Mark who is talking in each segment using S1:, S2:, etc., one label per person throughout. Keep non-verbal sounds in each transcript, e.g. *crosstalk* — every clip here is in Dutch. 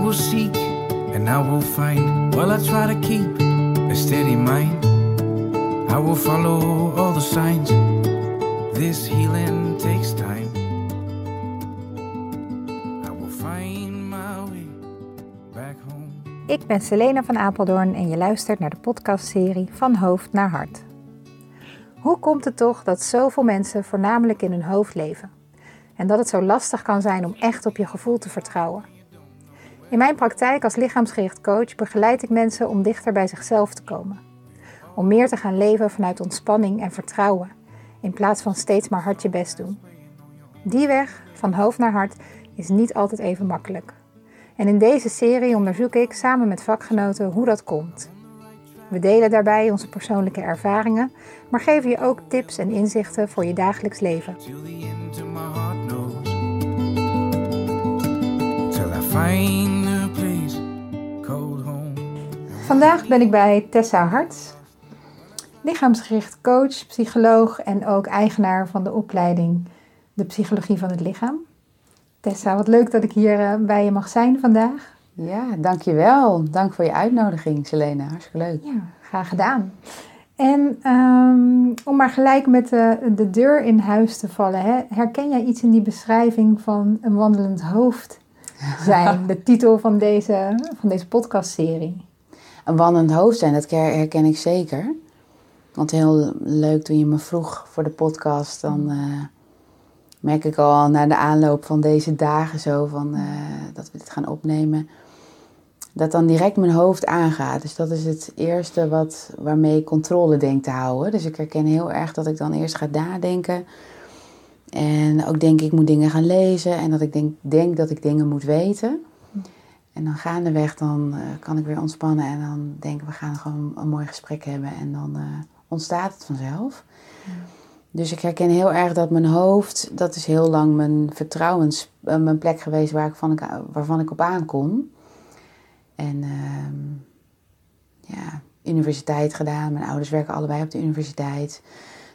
S1: will and I will find. While I try to keep a steady mind, I will follow all the signs. This healing takes time. I will find my way back home.
S2: Ik ben Selena van Apeldoorn en je luistert naar de podcastserie Van Hoofd naar Hart. Hoe komt het toch dat zoveel mensen voornamelijk in hun hoofd leven? En dat het zo lastig kan zijn om echt op je gevoel te vertrouwen? In mijn praktijk als lichaamsgericht coach begeleid ik mensen om dichter bij zichzelf te komen. Om meer te gaan leven vanuit ontspanning en vertrouwen, in plaats van steeds maar hard je best doen. Die weg, van hoofd naar hart, is niet altijd even makkelijk. En in deze serie onderzoek ik samen met vakgenoten hoe dat komt. We delen daarbij onze persoonlijke ervaringen, maar geven je ook tips en inzichten voor je dagelijks leven.
S1: Find a place called home.
S2: Vandaag ben ik bij Tessa Hart, lichaamsgericht coach, psycholoog en ook eigenaar van de opleiding De Psychologie van het Lichaam. Tessa, wat leuk dat ik hier eh, bij je mag zijn vandaag.
S3: Ja, dankjewel. Dank voor je uitnodiging, Selena. Hartstikke leuk.
S2: Ja, graag gedaan. En ehm, om maar gelijk met de, de deur in huis te vallen, hè, herken jij iets in die beschrijving van een wandelend hoofd zijn? de titel van deze, van deze podcastserie.
S3: Een wandelend hoofd zijn, dat her- herken ik zeker. Want heel leuk toen je me vroeg voor de podcast, dan eh, merk ik al na de aanloop van deze dagen zo van eh, dat we dit gaan opnemen. Dat dan direct mijn hoofd aangaat. Dus dat is het eerste wat, waarmee ik controle denk te houden. Dus ik herken heel erg dat ik dan eerst ga nadenken. En ook denk ik moet dingen gaan lezen. En dat ik denk, denk dat ik dingen moet weten. En dan gaandeweg dan eh, kan ik weer ontspannen. En dan denk ik we gaan gewoon een mooi gesprek hebben. En dan eh, ontstaat het vanzelf. Dus ik herken heel erg dat mijn hoofd, dat is heel lang mijn vertrouwens, eh, mijn plek geweest waar ik van ik, waarvan ik op aankom. En ehm, ja, universiteit gedaan. Mijn ouders werken allebei op de universiteit.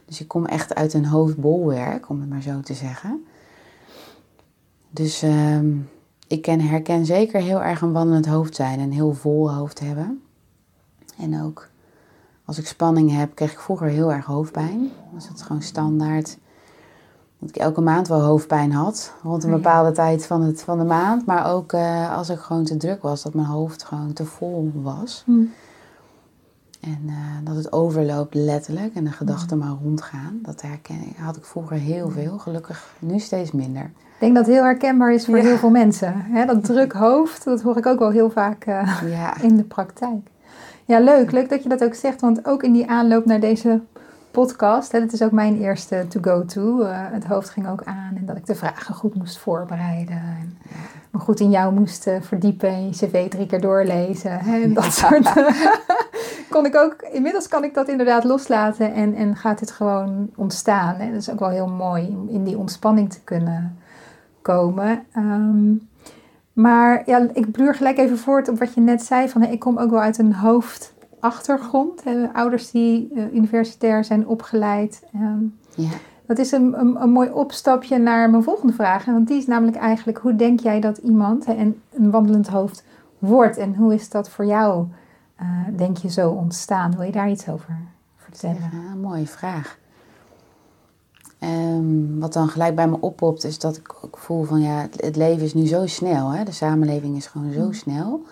S3: Dus ik kom echt uit een hoofdbolwerk, om het maar zo te zeggen. Dus ehm, ik ken, herken zeker heel erg een wandelend hoofd zijn. Een heel vol hoofd hebben. En ook als ik spanning heb, kreeg ik vroeger heel erg hoofdpijn. Was het gewoon standaard. Dat ik elke maand wel hoofdpijn had. Rond een
S2: Oh
S3: bepaalde tijd van, het, van de maand. Maar ook eh, als ik gewoon te druk was. Dat mijn hoofd gewoon te vol was.
S2: Hm.
S3: En eh, dat het overloopt letterlijk. En de gedachten maar rondgaan. Dat herken ik, had ik vroeger heel veel. Gelukkig nu steeds minder.
S2: Ik denk dat het heel herkenbaar is voor
S3: Ja.
S2: heel veel mensen. Dat druk *laughs* hoofd, dat hoor ik ook wel heel vaak eh,
S3: Ja,
S2: in de praktijk. Ja, leuk. Leuk dat je dat ook zegt, want ook in die aanloop naar deze podcast, hè, dat is ook mijn eerste to-go-to. eh, het hoofd ging ook aan en dat ik de vragen goed moest voorbereiden. En me goed in jou moest eh, verdiepen en je cv drie keer doorlezen. Hè, en dat soort... *laughs* kon ik ook, inmiddels kan ik dat inderdaad loslaten en, en gaat het gewoon ontstaan. Hè. Dat is ook wel heel mooi om in die ontspanning te kunnen komen. Ehm, maar ja, ik bluur gelijk even voort op wat je net zei. Van, hè, ik kom ook wel uit een hoofdachtergrond. Hè, ouders die eh, universitair zijn opgeleid. Ehm,
S3: ja.
S2: Dat is een, een, een mooi opstapje naar mijn volgende vraag. Want die is namelijk eigenlijk, hoe denk jij dat iemand een, een wandelend hoofd wordt? En hoe is dat voor jou, eh, denk je, zo ontstaan? Wil je daar iets over vertellen?
S3: Ja, mooie vraag. Ehm, wat dan gelijk bij me oppopt is dat ik ook voel van ja, het, het leven is nu zo snel. Hè? De samenleving is gewoon zo snel.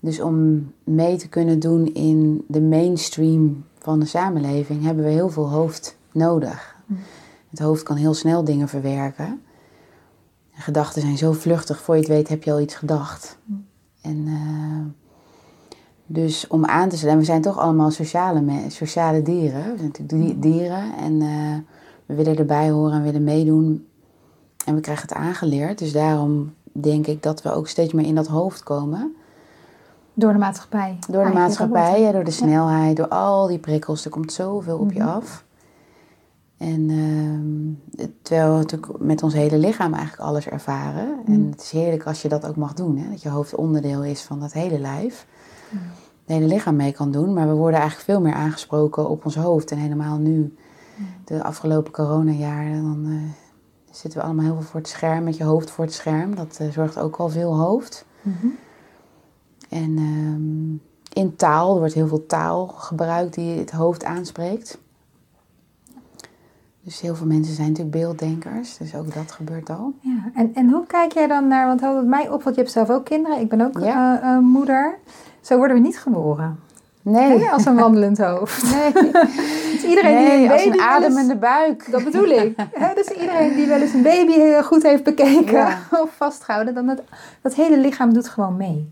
S3: Dus om mee te kunnen doen in de mainstream van de samenleving hebben we heel veel hoofd nodig. Het hoofd kan heel snel dingen verwerken. En gedachten zijn zo vluchtig, voor je het weet heb je al iets gedacht. En eh, dus om aan te stellen, we zijn toch allemaal sociale, sociale dieren. We zijn natuurlijk di- dieren en eh, we willen erbij horen en willen meedoen. En we krijgen het aangeleerd. Dus daarom denk ik dat we ook steeds meer in dat hoofd komen.
S2: Door de maatschappij.
S3: Door de maatschappij, ja, door de snelheid, door al die prikkels. Er komt zoveel op je
S2: Mhm.
S3: af. En ehm, terwijl we natuurlijk met ons hele lichaam eigenlijk alles ervaren. En
S2: Mhm.
S3: het is heerlijk als je dat ook mag doen. Hè? Dat je hoofd onderdeel is van dat hele lijf. Het hele lichaam mee kan doen. Maar we worden eigenlijk veel meer aangesproken op ons hoofd. En helemaal nu, de afgelopen coronajaren, dan eh, zitten we allemaal heel veel voor het scherm. Met je hoofd voor het scherm. Dat eh, zorgt ook al veel hoofd. En ehm, in taal, er wordt heel veel taal gebruikt die het hoofd aanspreekt. Dus heel veel mensen zijn natuurlijk beelddenkers, dus ook dat gebeurt al.
S2: Ja, en, en hoe kijk jij dan naar, want wat mij opvalt, je hebt zelf ook kinderen, ik ben ook
S3: Ja.
S2: eh, eh, moeder. Zo worden we niet geboren.
S3: Nee,
S2: Als een wandelend *laughs* hoofd.
S3: nee.
S2: Dus iedereen die een
S3: als
S2: baby
S3: een
S2: wel eens-
S3: ademende buik.
S2: Dat bedoel ik. Hè, dus iedereen die wel eens een baby heel goed heeft bekeken
S3: Ja. *laughs*
S2: of vastgehouden, dan dat, dat hele lichaam doet gewoon mee.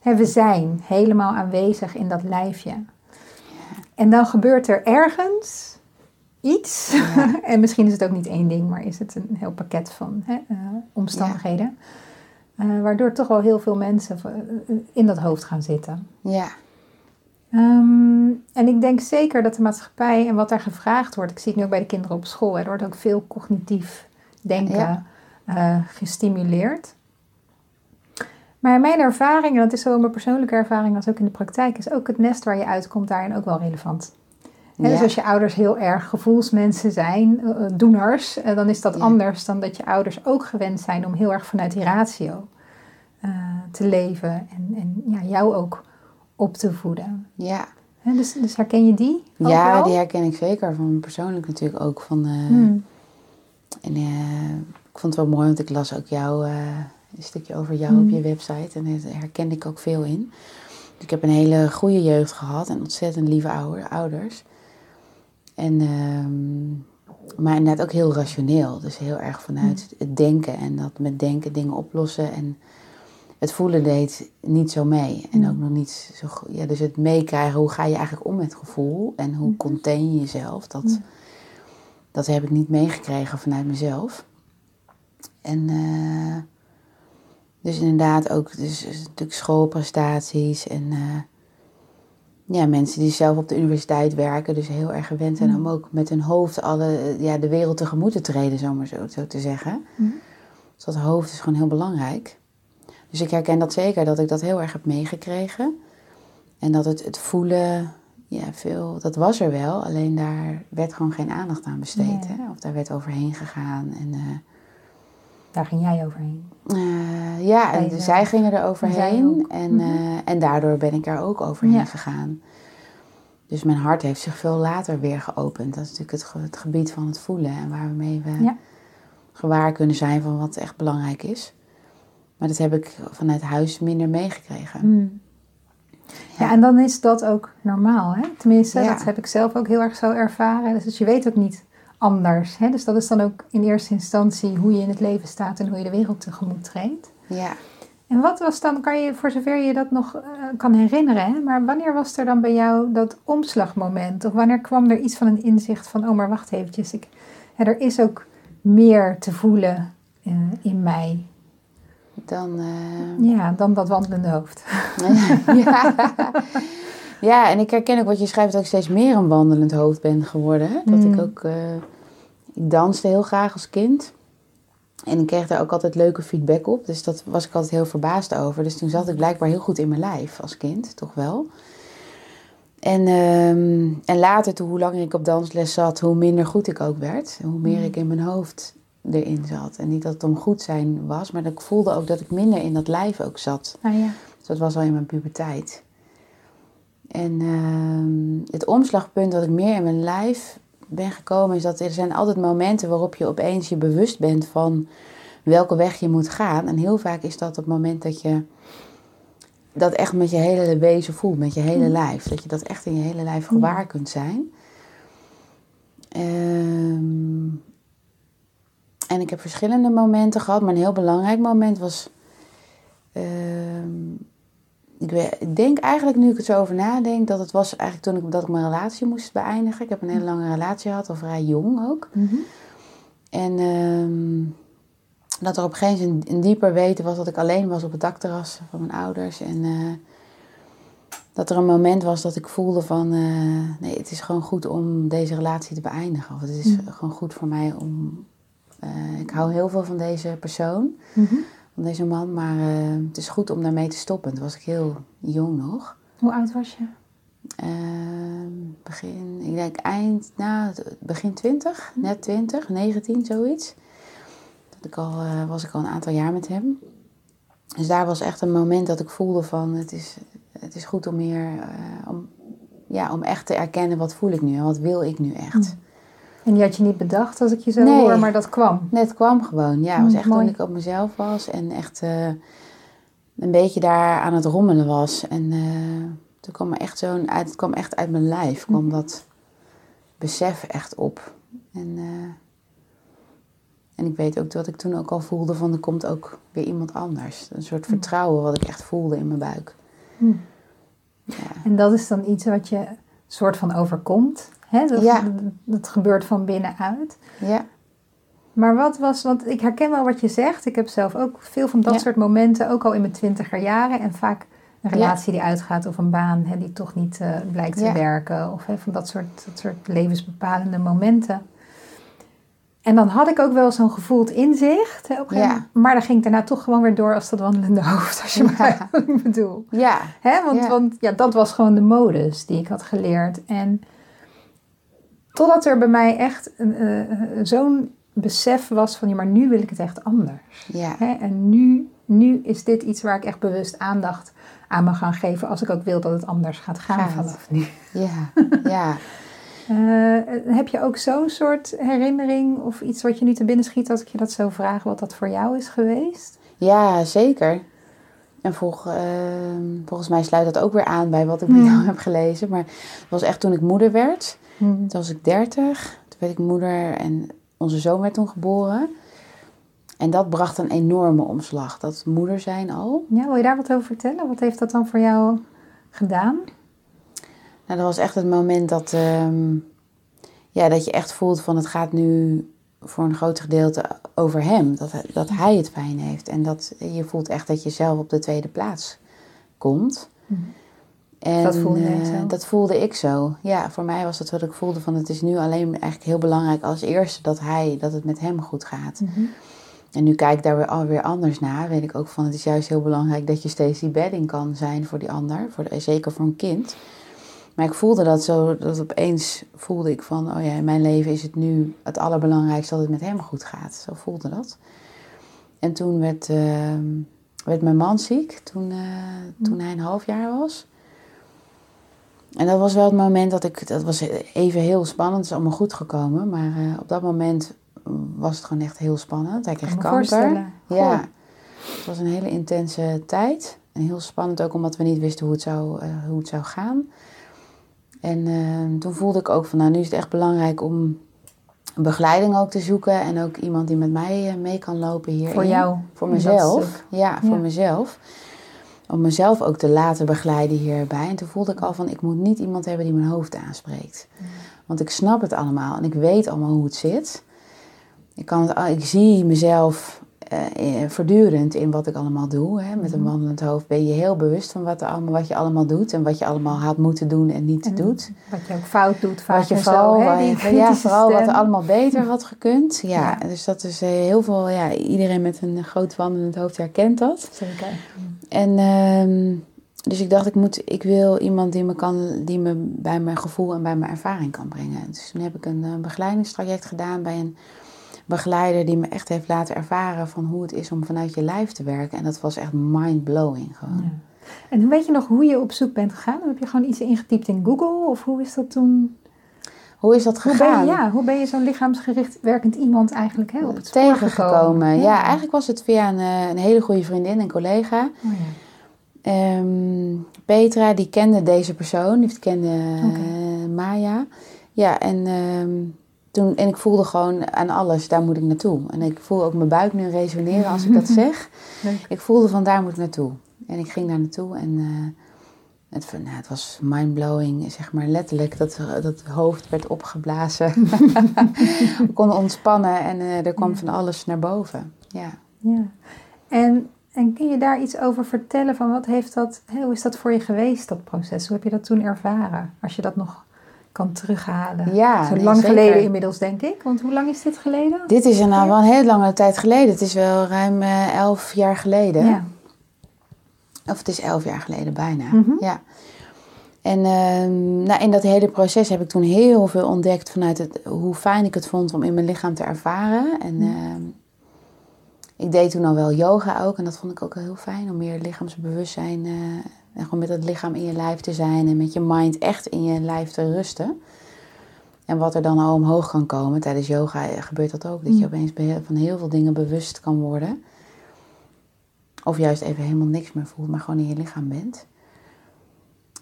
S2: Hè, we zijn helemaal aanwezig in dat lijfje. En dan gebeurt er ergens iets. *laughs* en misschien is het ook niet één ding, maar is het een heel pakket van hè, eh, omstandigheden. eh, waardoor toch wel heel veel mensen eh, in dat hoofd gaan zitten.
S3: Ja,
S2: Ehm, en ik denk zeker dat de maatschappij en wat daar gevraagd wordt, ik zie het nu ook bij de kinderen op school, hè, er wordt ook veel cognitief denken
S3: Ja.
S2: gestimuleerd. Maar in mijn ervaring, en dat is zowel mijn persoonlijke ervaring als ook in de praktijk, is ook het nest waar je uitkomt daarin ook wel relevant. Dus als je ouders heel erg gevoelsmensen zijn, eh, eh, doeners, eh, dan is dat
S3: Ja.
S2: anders dan dat je ouders ook gewend zijn om heel erg vanuit die ratio te leven en, en ja, jou ook op te voeden.
S3: ja.
S2: Dus, dus herken je die? ook
S3: ja
S2: wel?
S3: die herken ik zeker van persoonlijk natuurlijk ook. Van,
S2: Hmm.
S3: En ik vond het wel mooi, want ik las ook jou, een stukje over jou op je website. En daar herkende ik ook veel in. Dus ik heb een hele goede jeugd gehad en ontzettend lieve ouder, ouders. En, ehm, maar inderdaad ook heel rationeel. Dus heel erg vanuit
S2: Mm.
S3: het denken en dat met denken dingen oplossen. En het voelen deed niet zo mee. En
S2: Mm.
S3: ook nog niet zo goed. Ja, dus het meekrijgen, hoe ga je eigenlijk om met gevoel? En hoe
S2: Mhm.
S3: contain je jezelf? Dat,
S2: Mm.
S3: dat heb ik niet meegekregen vanuit mezelf. En eh, dus inderdaad ook dus, dus natuurlijk schoolprestaties en eh, ja, mensen die zelf op de universiteit werken, dus heel erg gewend zijn om ook met hun hoofd alle, ja, de wereld tegemoet te treden, zomaar zo, zo te zeggen.
S2: Mhm.
S3: Dus dat hoofd is gewoon heel belangrijk. Dus ik herken dat zeker, dat ik dat heel erg heb meegekregen. En dat het, het voelen, ja, veel, dat was er wel. Alleen daar werd gewoon geen aandacht aan besteed.
S2: Nee.
S3: Hè? Of daar werd overheen gegaan. En, eh,
S2: Daar ging jij overheen.
S3: eh, ja, en zij gingen er overheen. En,
S2: Mhm.
S3: eh, en daardoor ben ik er ook overheen
S2: Ja.
S3: gegaan. Dus mijn hart heeft zich veel later weer geopend. Dat is natuurlijk het, ge- het gebied van het voelen. En waarmee we
S2: Ja.
S3: gewaar kunnen zijn van wat echt belangrijk is. Maar dat heb ik vanuit huis minder meegekregen.
S2: Hmm. Ja, en dan is dat ook normaal. Hè? Tenminste,
S3: Ja.
S2: dat heb ik zelf ook heel erg zo ervaren. Dus je weet ook niet anders. Hè? Dus dat is dan ook in eerste instantie hoe je in het leven staat en hoe je de wereld tegemoet treedt.
S3: Ja.
S2: En wat was dan, kan je, voor zover je dat nog eh, kan herinneren, hè? maar wanneer was er dan bij jou dat omslagmoment? Of wanneer kwam er iets van een inzicht van, oh maar wacht eventjes, ik, hè, er is ook meer te voelen eh, in mij
S3: Dan, eh,
S2: ja, dan dat wandelende hoofd. *laughs*
S3: ja. *laughs* ja, en ik herken ook wat je schrijft dat ik steeds meer een wandelend hoofd ben geworden. hè. Dat
S2: Mm.
S3: ik ook, eh, ik danste heel graag als kind. En ik kreeg daar ook altijd leuke feedback op. Dus dat was ik altijd heel verbaasd over. Dus toen zat ik blijkbaar heel goed in mijn lijf als kind, toch wel. En, ehm, en later, toen, hoe langer ik op dansles zat, hoe minder goed ik ook werd. Hoe meer
S2: Mm.
S3: ik in mijn hoofd erin zat. En niet dat het om goed zijn was, maar dat ik voelde ook dat ik minder in dat lijf ook zat.
S2: Nou ja.
S3: Dus dat was al in mijn puberteit. En ehm, het omslagpunt dat ik meer in mijn lijf ben gekomen, is dat er zijn altijd momenten waarop je opeens je bewust bent van welke weg je moet gaan. En heel vaak is dat op het moment dat je dat echt met je hele wezen voelt, met je hele lijf. Dat je dat echt in je hele lijf gewaar kunt zijn. Ehm, en ik heb verschillende momenten gehad, maar een heel belangrijk moment was. ehm, ik, denk eigenlijk, nu ik het zo over nadenk, dat het was eigenlijk toen ik, dat ik mijn relatie moest beëindigen. Ik heb een hele lange relatie gehad, al vrij jong ook.
S2: Mhm.
S3: En ehm, dat er op een gegeven moment een, dieper weten was dat ik alleen was op het dakterras van mijn ouders. En eh, dat er een moment was dat ik voelde van, eh, nee, het is gewoon goed om deze relatie te beëindigen. Of het is
S2: Mm.
S3: gewoon goed voor mij om, eh, ik hou heel veel van deze persoon,
S2: Mhm.
S3: Van deze man, maar eh, het is goed om daarmee te stoppen. Toen was ik heel jong nog.
S2: Hoe oud was je?
S3: Ehm, begin, ik denk eind, nou, begin 20, net 20, 19, zoiets. Dat ik al, eh, was ik al een aantal jaar met hem. Dus daar was echt een moment dat ik voelde van het is, het is goed om meer eh, om, ja, om echt te erkennen wat voel ik nu en wat wil ik nu echt.
S2: Mm. En die had je niet bedacht als ik je zo
S3: Nee.
S2: hoor, maar dat kwam.
S3: Net kwam gewoon. Ja, het was echt
S2: mooi.
S3: toen ik op mezelf was en echt eh, een beetje daar aan het rommelen was. En eh, toen kwam er echt zo'n uit, het kwam echt uit mijn lijf, kwam
S2: Mm.
S3: dat besef echt op. En, eh, en ik weet ook dat ik toen ook al voelde van er komt ook weer iemand anders. Een soort vertrouwen wat ik echt voelde in mijn buik.
S2: Mm.
S3: Ja.
S2: En dat is dan iets wat je soort van overkomt. Hè? Dat,
S3: Ja.
S2: dat, gebeurt van binnenuit.
S3: ja.
S2: Maar wat was, want ik herken wel wat je zegt. Ik heb zelf ook veel van dat
S3: Ja.
S2: soort momenten, ook al in mijn twintiger jaren. En vaak een
S3: Ja.
S2: relatie die uitgaat of een baan hè, die toch niet eh, blijkt te
S3: Ja.
S2: werken. Of hè, van dat soort, dat soort levensbepalende momenten. En dan had ik ook wel zo'n gevoeld inzicht. Hè, op
S3: Ja.
S2: Maar dan ging ik daarna toch gewoon weer door als dat wandelende *laughs* hoofd. Als je maar *laughs* bedoel.
S3: Ja.
S2: Hè? Want,
S3: Ja.
S2: want ja, dat was gewoon de modus die ik had geleerd. En totdat er bij mij echt eh, zo'n besef was van... Ja, maar nu wil ik het echt anders.
S3: Ja.
S2: Hè? En nu, nu is dit iets waar ik echt bewust aandacht aan mag gaan geven... als ik ook wil dat het anders gaat gaan
S3: Gaat.
S2: vanaf nu.
S3: Ja. *laughs* Ja.
S2: Eh, heb je ook zo'n soort herinnering of iets wat je nu te binnen schiet... als ik je dat zo vraag, wat dat voor jou is geweest?
S3: Ja, zeker. En volg, ehm, volgens mij sluit dat ook weer aan bij wat ik bij
S2: Hmm.
S3: jou *laughs* heb gelezen. Maar het was echt toen ik moeder werd.
S2: Hm.
S3: Toen was ik dertig. Toen werd ik moeder en onze zoon werd toen geboren. En dat bracht een enorme omslag. Dat moeder zijn al.
S2: Ja, wil je daar wat over vertellen? Wat heeft dat dan voor jou gedaan?
S3: Nou, dat was echt het moment dat, ehm, ja, dat je echt voelt van het gaat nu voor een groot gedeelte over hem. Dat, hij- dat hij het fijn heeft. En dat je voelt echt dat je zelf op de tweede plaats komt. En,
S2: Dat voelde
S3: eh,
S2: zo?
S3: dat voelde ik zo. Ja, voor mij was dat wat ik voelde van het is nu alleen eigenlijk heel belangrijk als eerste dat hij, dat het met hem goed gaat.
S2: Mhm.
S3: En nu kijk ik daar weer alweer anders naar. Weet ik ook van het is juist heel belangrijk dat je steeds die bedding kan zijn voor die ander. Voor de, zeker voor een kind. Maar ik voelde dat zo, dat opeens voelde ik van, oh ja, in mijn leven is het nu het allerbelangrijkste dat het met hem goed gaat. Zo voelde dat. En toen werd, ehm, werd mijn man ziek, toen, eh, toen hij een half jaar was. En dat was wel het moment dat ik, dat was even heel spannend, het is allemaal goed gekomen. Maar eh, op dat moment was het gewoon echt heel spannend. Hij kreeg kanker. Ja,
S2: Goh.
S3: het was een hele intense tijd. En heel spannend ook omdat we niet wisten hoe het zou, eh, hoe het zou gaan. En eh, toen voelde ik ook van, nou nu is het echt belangrijk om een begeleiding ook te zoeken. En ook iemand die met mij eh, mee kan lopen hierin.
S2: Voor jou,
S3: Voor mezelf. Ja, voor
S2: Ja.
S3: mezelf. Om mezelf ook te laten begeleiden hierbij. En toen voelde ik al van, ik moet niet iemand hebben die mijn hoofd aanspreekt. Want ik snap het allemaal en ik weet allemaal hoe het zit. Ik, kan het, ik zie mezelf eh, voortdurend in wat ik allemaal doe. Hè. Met een wandelend hoofd ben je heel bewust van wat, er allemaal, wat je allemaal doet. En wat je allemaal had moeten doen en niet
S2: En
S3: doet.
S2: Wat je ook fout doet vaak
S3: Wat je vooral, ja, vooral wat er allemaal beter had gekund. Ja,
S2: Ja.
S3: dus dat is eh, heel veel, ja, iedereen met een groot wandelend hoofd herkent dat.
S2: Zeker.
S3: En ehm, dus ik dacht, ik, moet, ik wil iemand die me, kan, die me bij mijn gevoel en bij mijn ervaring kan brengen. Dus toen heb ik een begeleidingstraject gedaan bij een begeleider die me echt heeft laten ervaren van hoe het is om vanuit je lijf te werken. En dat was echt mind-blowing gewoon.
S2: Ja. En weet je nog hoe je op zoek bent gegaan? Heb je gewoon iets ingetypt in Google? Of hoe is dat toen?
S3: Hoe is dat
S2: Hoe ben
S3: gegaan?
S2: je, ja, hoe ben je zo'n lichaamsgericht werkend iemand eigenlijk hè, op het spoor
S3: Tegengekomen.
S2: gekomen?
S3: Ja. eigenlijk was het via een, eh, een hele goede vriendin en collega.
S2: Oh, ja.
S3: Ehm, Petra, die kende deze persoon, die kende eh, Maya. Ja, en, ehm, toen, en ik voelde gewoon aan alles, daar moet ik naartoe. En ik voel ook mijn buik nu resoneren als ik dat *laughs* zeg.
S2: Leuk.
S3: Ik voelde van daar moet ik naartoe. En ik ging daar naartoe en eh, het, nou, het was mindblowing, zeg maar letterlijk. Dat, dat hoofd werd opgeblazen. *laughs* We konden ontspannen en eh, er kwam van alles naar boven. Ja.
S2: Ja. En, en kun je daar iets over vertellen van wat heeft dat, hoe is dat voor je geweest, dat proces? Hoe heb je dat toen ervaren? Als je dat nog kan terughalen.
S3: Ja,
S2: Zo
S3: nee,
S2: lang
S3: zeker.
S2: geleden inmiddels, denk ik. Want hoe lang is dit geleden?
S3: Dit is nou wel een hele lange tijd geleden. Het is wel ruim eh, elf jaar geleden.
S2: Ja.
S3: Of het is elf jaar geleden bijna.
S2: Mhm.
S3: Ja. En ehm, nou, in dat hele proces heb ik toen heel veel ontdekt vanuit het, hoe fijn ik het vond om in mijn lichaam te ervaren. En
S2: Mhm.
S3: ehm, ik deed toen al wel yoga ook. En dat vond ik ook heel fijn. Om meer lichaamsbewustzijn. Eh, en gewoon met het lichaam in je lijf te zijn. En met je mind echt in je lijf te rusten. En wat er dan al omhoog kan komen. Tijdens yoga gebeurt dat ook. Dat je
S2: Mm.
S3: opeens van heel veel dingen bewust kan worden. Of juist even helemaal niks meer voelt. Maar gewoon in je lichaam bent.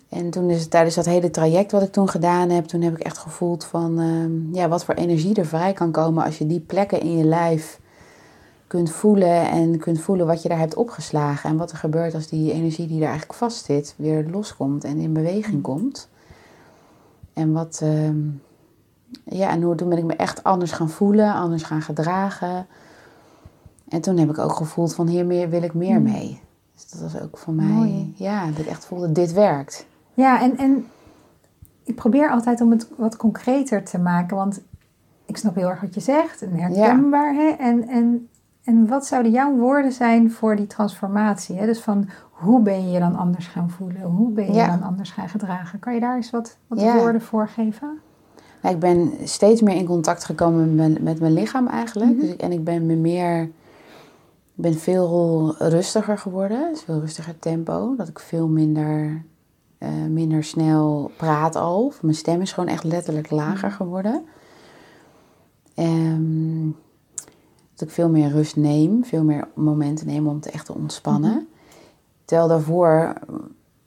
S3: En toen is het tijdens dat hele traject wat ik toen gedaan heb, toen heb ik echt gevoeld van ehm, ja, wat voor energie er vrij kan komen als je die plekken in je lijf kunt voelen en kunt voelen wat je daar hebt opgeslagen. En wat er gebeurt als die energie die daar eigenlijk vast zit weer loskomt en in beweging komt. En wat, ehm, ja, en hoe, toen ben ik me echt anders gaan voelen, anders gaan gedragen. En toen heb ik ook gevoeld van hier meer, wil ik meer mee. Dus dat was ook voor mij,
S2: Mooi.
S3: ja, dat ik echt voelde, dit werkt.
S2: Ja, en, en ik probeer altijd om het wat concreter te maken. Want ik snap heel erg wat je zegt en herkenbaar. Hè? En, en, en wat zouden jouw woorden zijn voor die transformatie? Hè? Dus van hoe ben je je dan anders gaan voelen? Hoe ben je
S3: Ja.
S2: dan anders gaan gedragen? Kan je daar eens wat, wat
S3: Ja.
S2: woorden voor geven?
S3: Nou, ik ben steeds meer in contact gekomen met, mijn- met mijn lichaam eigenlijk.
S2: Mhm.
S3: dus ik, en ik ben me meer. Ben veel rustiger geworden. Dus veel rustiger tempo. Dat ik veel minder, eh, minder snel praat al. Mijn stem is gewoon echt letterlijk lager geworden. Ehm, dat ik veel meer rust neem. Veel meer momenten neem om te echt te ontspannen. Terwijl daarvoor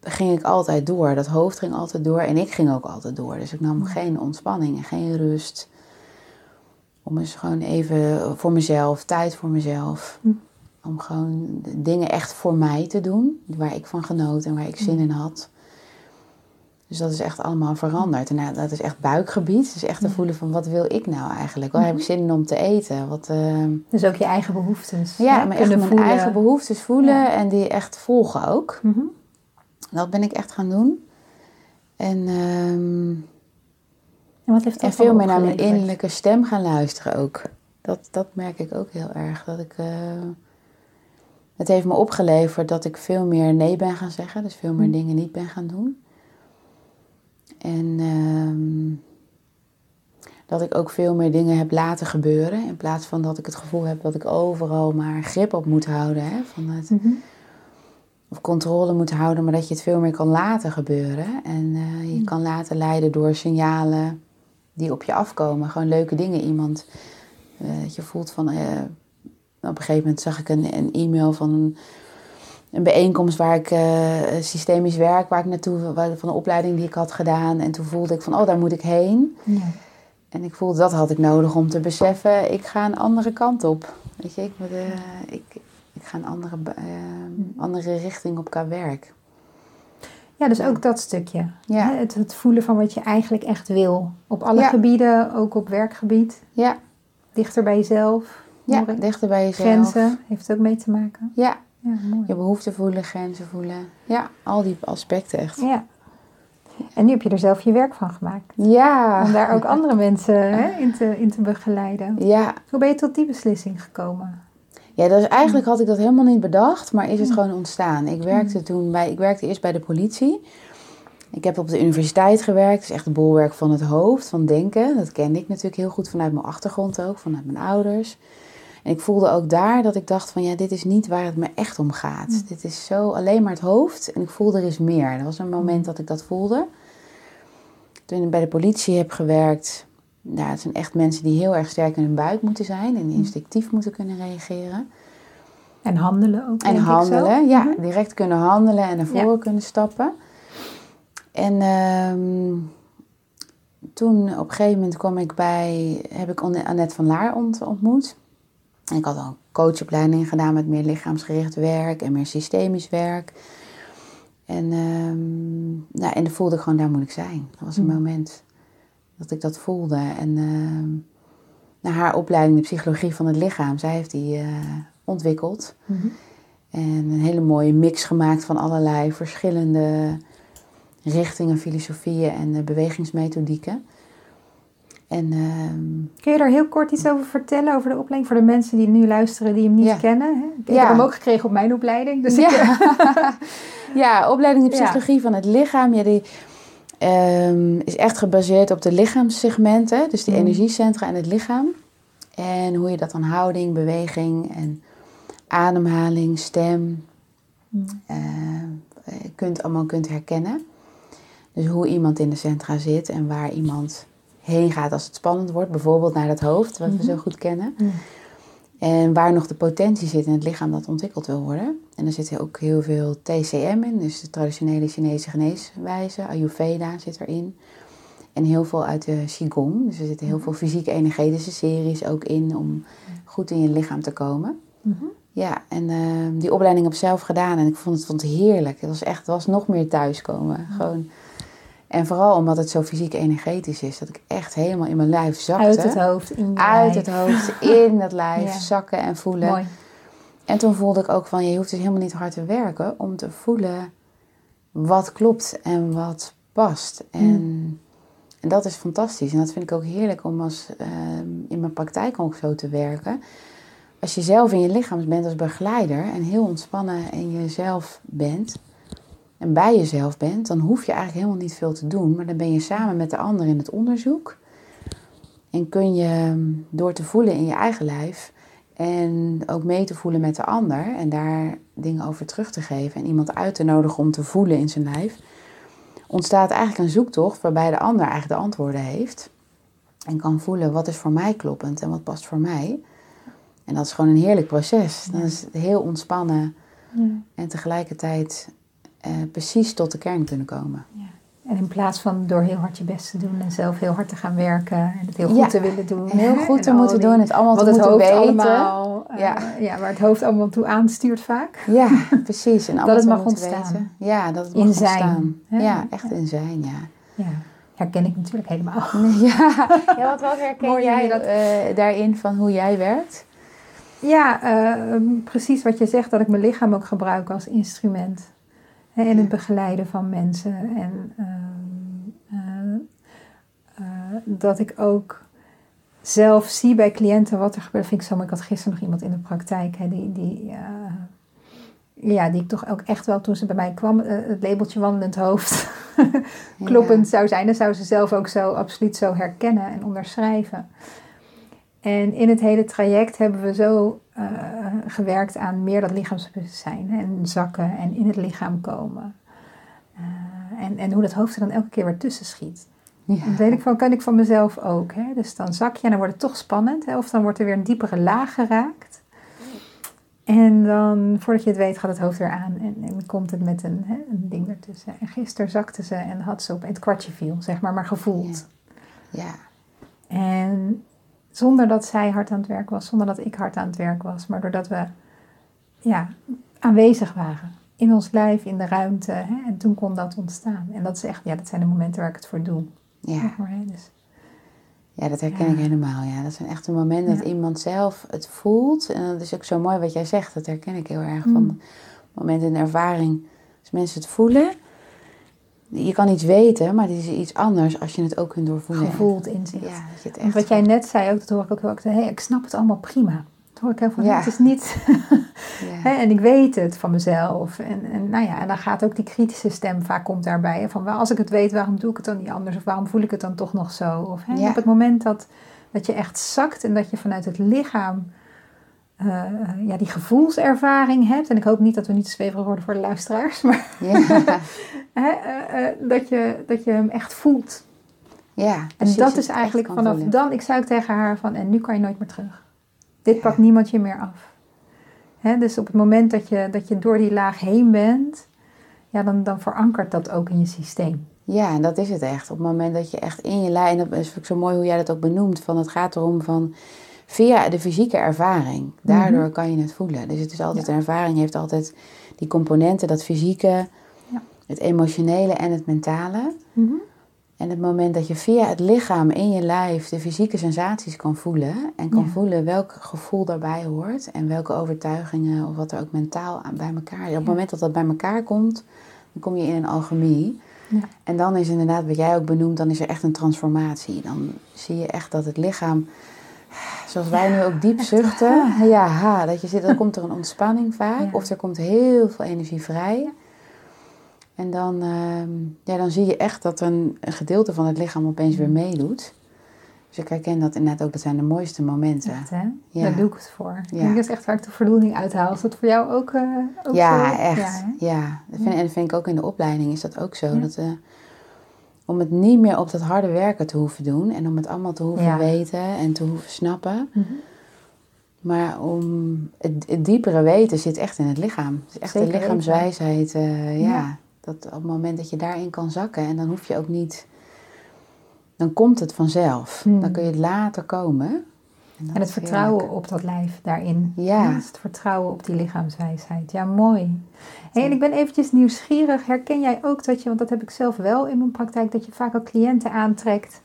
S3: ging ik altijd door. Dat hoofd ging altijd door en ik ging ook altijd door. Dus ik nam geen ontspanning en geen rust. Om eens gewoon even voor mezelf, tijd voor mezelf.
S2: Hm.
S3: Om gewoon dingen echt voor mij te doen. Waar ik van genoot en waar ik zin in had. Dus dat is echt allemaal veranderd. En nou, dat is echt buikgebied. Dus echt te voelen van wat wil ik nou eigenlijk? Waar heb ik zin in om te eten? Wat, eh,
S2: Dus ook je eigen behoeftes.
S3: ja,
S2: hè,
S3: maar echt mijn
S2: voelen.
S3: eigen behoeftes voelen
S2: Ja.
S3: en die echt volgen ook.
S2: Mhm.
S3: Dat ben ik echt gaan doen. En, ehm,
S2: En wat heeft dat
S3: en veel meer naar mijn innerlijke stem gaan luisteren ook. Dat, dat merk ik ook heel erg. Dat ik, eh, het heeft me opgeleverd dat ik veel meer nee ben gaan zeggen. Dus veel meer
S2: Hm.
S3: dingen niet ben gaan doen. En ehm, dat ik ook veel meer dingen heb laten gebeuren. In plaats van dat ik het gevoel heb dat ik overal maar grip op moet houden. Hè? Van het,
S2: Mhm.
S3: of controle moet houden, maar dat je het veel meer kan laten gebeuren. En eh, je kan laten leiden door signalen die op je afkomen. Gewoon leuke dingen. Iemand, eh, dat je voelt van... eh, op een gegeven moment zag ik een, een e-mail van een, een bijeenkomst waar ik eh, systemisch werk, waar ik naartoe, van een opleiding die ik had gedaan. En toen voelde ik van, oh, daar moet ik heen.
S2: Ja.
S3: En ik voelde dat had ik nodig om te beseffen, ik ga een andere kant op. Weet je, ik, moet, eh, ik, ik ga een andere, eh, andere richting op qua werk.
S2: Ja, dus ook dat stukje.
S3: Ja.
S2: Hè, Het, het voelen van wat je eigenlijk echt wil. Op alle
S3: Ja.
S2: gebieden, ook op werkgebied.
S3: Ja,
S2: Dichter bij jezelf.
S3: ja dichter bij jezelf.
S2: Grenzen heeft ook mee te maken.
S3: Ja,
S2: Ja, mooi.
S3: je behoeften voelen, grenzen voelen. Ja, al die aspecten echt.
S2: Ja. En nu heb je er zelf je werk van gemaakt.
S3: Ja,
S2: Om daar ook andere mensen hè, in, te, in te begeleiden.
S3: ja.
S2: Hoe ben je tot die beslissing gekomen?
S3: Ja, dat is, eigenlijk had ik dat helemaal niet bedacht, maar is het gewoon ontstaan. Ik werkte toen bij, ik werkte eerst bij de politie. Ik heb op de universiteit gewerkt, is echt het bolwerk van het hoofd, van denken. Dat kende ik natuurlijk heel goed vanuit mijn achtergrond ook, vanuit mijn ouders. En ik voelde ook daar dat ik dacht van ja, dit is niet waar het me echt om gaat. Dit is zo alleen maar het hoofd en ik voelde er is meer. Er was een moment dat ik dat voelde. Toen ik bij de politie heb gewerkt, ja, het zijn echt mensen die heel erg sterk in hun buik moeten zijn en instinctief moeten kunnen reageren.
S2: En handelen ook,
S3: En
S2: denk ik zo.
S3: handelen, ja,
S2: Mhm.
S3: direct kunnen handelen en naar
S2: Ja.
S3: voren kunnen stappen. En ehm, toen op een gegeven moment kwam ik bij, heb ik Anne- Annette van Laar ont- ontmoet. En ik had al een coachopleiding gedaan met meer lichaamsgericht werk en meer systemisch werk. En, ehm, nou, en dan voelde ik gewoon, daar moet ik zijn. Dat was een
S2: Mhm.
S3: moment dat ik dat voelde. En ehm, na haar opleiding de psychologie van het lichaam, zij heeft die eh, ontwikkeld.
S2: Mhm.
S3: En een hele mooie mix gemaakt van allerlei verschillende richtingen, filosofieën en eh, bewegingsmethodieken. En ehm,
S2: Kun je daar heel kort iets over vertellen, over de opleiding? Voor de mensen die nu luisteren, die hem niet
S3: Ja.
S2: kennen. Hè? Ik
S3: Ja.
S2: heb hem ook gekregen op mijn opleiding. Dus ik,
S3: ja. *laughs* *laughs* ja, opleiding in
S2: Ja.
S3: psychologie van het lichaam. Ja, die ehm, is echt gebaseerd op de lichaamssegmenten. Dus die
S2: Mhm.
S3: energiecentra en het lichaam. En hoe je dat aan houding, beweging en ademhaling, stem,
S2: Mm.
S3: eh, kunt allemaal kunt herkennen. Dus hoe iemand in de centra zit en waar iemand heen gaat als het spannend wordt. Bijvoorbeeld naar het hoofd, wat we zo goed kennen. En waar nog de potentie zit in het lichaam dat ontwikkeld wil worden. En er zit ook heel veel TCM in, dus de traditionele Chinese geneeswijze. Ayurveda zit erin. En heel veel uit de Qigong. Dus er zitten heel veel fysieke energetische series ook in om goed in je lichaam te komen.
S2: Mhm.
S3: Ja, en eh, die opleiding heb ik zelf gedaan en ik vond het, vond het heerlijk. Het was echt, het was nog meer thuiskomen. Gewoon. En vooral omdat het zo fysiek energetisch is, dat ik echt helemaal in mijn lijf zakte.
S2: Uit het hoofd, in
S3: Uit
S2: lijf.
S3: het hoofd, in het lijf,
S2: Ja.
S3: zakken en voelen.
S2: Mooi.
S3: En toen voelde ik ook van, je hoeft dus helemaal niet hard te werken om te voelen wat klopt en wat past. En, en dat is fantastisch. En dat vind ik ook heerlijk om als, ehm, in mijn praktijk ook zo te werken. Als je zelf in je lichaam bent als begeleider en heel ontspannen in jezelf bent en bij jezelf bent, dan hoef je eigenlijk helemaal niet veel te doen. Maar dan ben je samen met de ander in het onderzoek. En kun je ehm, door te voelen in je eigen lijf en ook mee te voelen met de ander en daar dingen over terug te geven en iemand uit te nodigen om te voelen in zijn lijf, ontstaat eigenlijk een zoektocht waarbij de ander eigenlijk de antwoorden heeft en kan voelen wat is voor mij kloppend en wat past voor mij. En dat is gewoon een heerlijk proces. Dan is het heel ontspannen
S2: Ja.
S3: en tegelijkertijd eh, precies tot de kern kunnen komen.
S2: En in plaats van door heel hard je best te doen en zelf heel hard te gaan werken en het heel goed
S3: Ja,
S2: te willen doen.
S3: Heel goed
S2: en
S3: te moeten
S2: die-
S3: doen, het allemaal te
S2: het
S3: moeten weten.
S2: allemaal, eh,
S3: Ja.
S2: ja, waar het hoofd allemaal toe aanstuurt vaak.
S3: Ja, precies. En
S2: het
S3: te
S2: mag ontstaan.
S3: weten. Ja, dat het mag
S2: In zijn,
S3: ontstaan.
S2: hè?
S3: Ja, echt in zijn, ja.
S2: Ja, herken ik natuurlijk helemaal.
S3: Ja, *laughs* ja wat, wat herken
S2: Mooi
S3: jij
S2: dat-
S3: eh, daarin van hoe jij werkt?
S2: Ja, precies wat je zegt, dat ik mijn lichaam ook gebruik als instrument. Hè, in het begeleiden van mensen. En ehm, eh, eh, dat ik ook zelf zie bij cliënten wat er gebeurt. Vind ik zo mooi. Ik had gisteren nog iemand in de praktijk hè, die, die, eh, ja, die ik toch ook echt wel toen ze bij mij kwam, het labeltje wandelend hoofd *laughs* kloppend zou zijn. Dan zou ze zelf ook zo absoluut zo herkennen en onderschrijven. En in het hele traject hebben we zo eh, gewerkt aan meer dat lichaamsbewustzijn. En zakken en in het lichaam komen. Eh, en, en hoe dat hoofd er dan elke keer weer tussen schiet.
S3: Ja.
S2: Dat weet ik van, kan ik van mezelf ook. Hè? Dus dan zak je en dan wordt het toch spannend. Hè? Of dan wordt er weer een diepere laag geraakt. En dan, voordat je het weet, gaat het hoofd weer aan. En, en komt het met een, hè, een ding ertussen. En gisteren zakte ze en had ze op het kwartje viel, zeg maar, maar gevoeld.
S3: Ja,
S2: En zonder dat zij hard aan het werk was, zonder dat ik hard aan het werk was, maar doordat we ja, aanwezig waren in ons lijf, in de ruimte. Hè, en toen kon dat ontstaan. En dat is echt, ja, dat zijn de momenten waar ik het voor doe.
S3: ja.
S2: Dus,
S3: ja, dat herken
S2: Ja.
S3: ik helemaal. Ja. Dat zijn echt de momenten dat
S2: Ja.
S3: iemand zelf het voelt. En dat is ook zo mooi wat jij zegt. Dat herken ik heel erg.
S2: Mm.
S3: Van momenten in de ervaring, als mensen het voelen. Je kan iets weten, maar het is iets anders als je het ook kunt doorvoelen.
S2: gevoeld inzicht.
S3: Ja, dat je het echt...
S2: wat jij net zei ook, dat hoor ik ook heel erg. Hey, ik snap het allemaal prima. Dat hoor ik heel veel.
S3: Ja.
S2: Het is niet... *laughs*
S3: Ja.
S2: En ik weet het van mezelf. En, en, nou ja, en dan gaat ook die kritische stem vaak komt daarbij. Van als ik het weet, waarom doe ik het dan niet anders? Of waarom voel ik het dan toch nog zo? Of
S3: Ja.
S2: op het moment dat, dat je echt zakt en dat je vanuit het lichaam eh, ja, die gevoelservaring hebt. En ik hoop niet dat we niet te zweverig worden voor de luisteraars. *laughs* Maar
S3: Ja, *laughs*
S2: hè, eh, eh, dat, je, dat je hem echt voelt.
S3: ja
S2: En dat is eigenlijk vanaf
S3: voelen.
S2: dan, ik zei ook tegen haar van, en nu kan je nooit meer terug. Dit pakt niemand je meer af. Hè, dus op het moment dat je, dat je door die laag heen bent, ja, dan, dan verankert dat ook in je systeem.
S3: Ja, en dat is het echt. Op het moment dat je echt in je lijn, en dat is ook zo mooi hoe jij dat ook benoemt, van het gaat erom van via de fysieke ervaring, daardoor kan je het voelen. Dus het is altijd,
S2: Ja.
S3: een ervaring heeft altijd die componenten, dat fysieke,
S2: Ja.
S3: het emotionele en het mentale.
S2: Mhm.
S3: En het moment dat je via het lichaam in je lijf de fysieke sensaties kan voelen en kan
S2: Ja.
S3: voelen welk gevoel daarbij hoort en welke overtuigingen of wat er ook mentaal aan bij elkaar is. Op het moment dat dat bij elkaar komt, dan kom je in een alchemie.
S2: Ja.
S3: En dan is inderdaad, wat jij ook benoemt, dan is er echt een transformatie. Dan zie je echt dat het lichaam, zoals wij nu ook diep zuchten, ja, ha, dat je zit, dan komt er een ontspanning vaak,
S2: Ja.
S3: of er komt heel veel energie vrij. En dan, ehm, ja, dan zie je echt dat een, een gedeelte van het lichaam opeens weer meedoet. Dus ik herken dat inderdaad ook, dat zijn de mooiste momenten.
S2: Echt, hè?
S3: Ja.
S2: Daar doe ik het voor. Ik
S3: Ja.
S2: denk dat is echt waar ik de voldoening uithaal. Is dat voor jou ook, eh ook
S3: Ja,
S2: zo?
S3: echt.
S2: Ja,
S3: Ja? Dat vind, en dat vind ik ook in de opleiding is dat ook zo.
S2: Ja.
S3: Dat, eh, om het niet meer op dat harde werken te hoeven doen en om het allemaal te hoeven
S2: Ja.
S3: weten en te hoeven snappen.
S2: Mhm.
S3: Maar om het, het diepere weten zit echt in het lichaam. Het is echt
S2: Zeker
S3: de lichaamswijsheid. eh, ja.
S2: Ja.
S3: Dat op het moment dat je daarin kan zakken en dan hoef je ook niet. Dan komt het vanzelf.
S2: Hmm.
S3: Dan kun je het later komen.
S2: En het vertrouwen
S3: heerlijk.
S2: op dat lijf daarin.
S3: Ja.
S2: Dus het vertrouwen op die lichaamswijsheid. Ja, mooi. Hey, en ik ben eventjes nieuwsgierig. Herken jij ook dat je, want dat heb ik zelf wel in mijn praktijk, dat je vaak ook cliënten aantrekt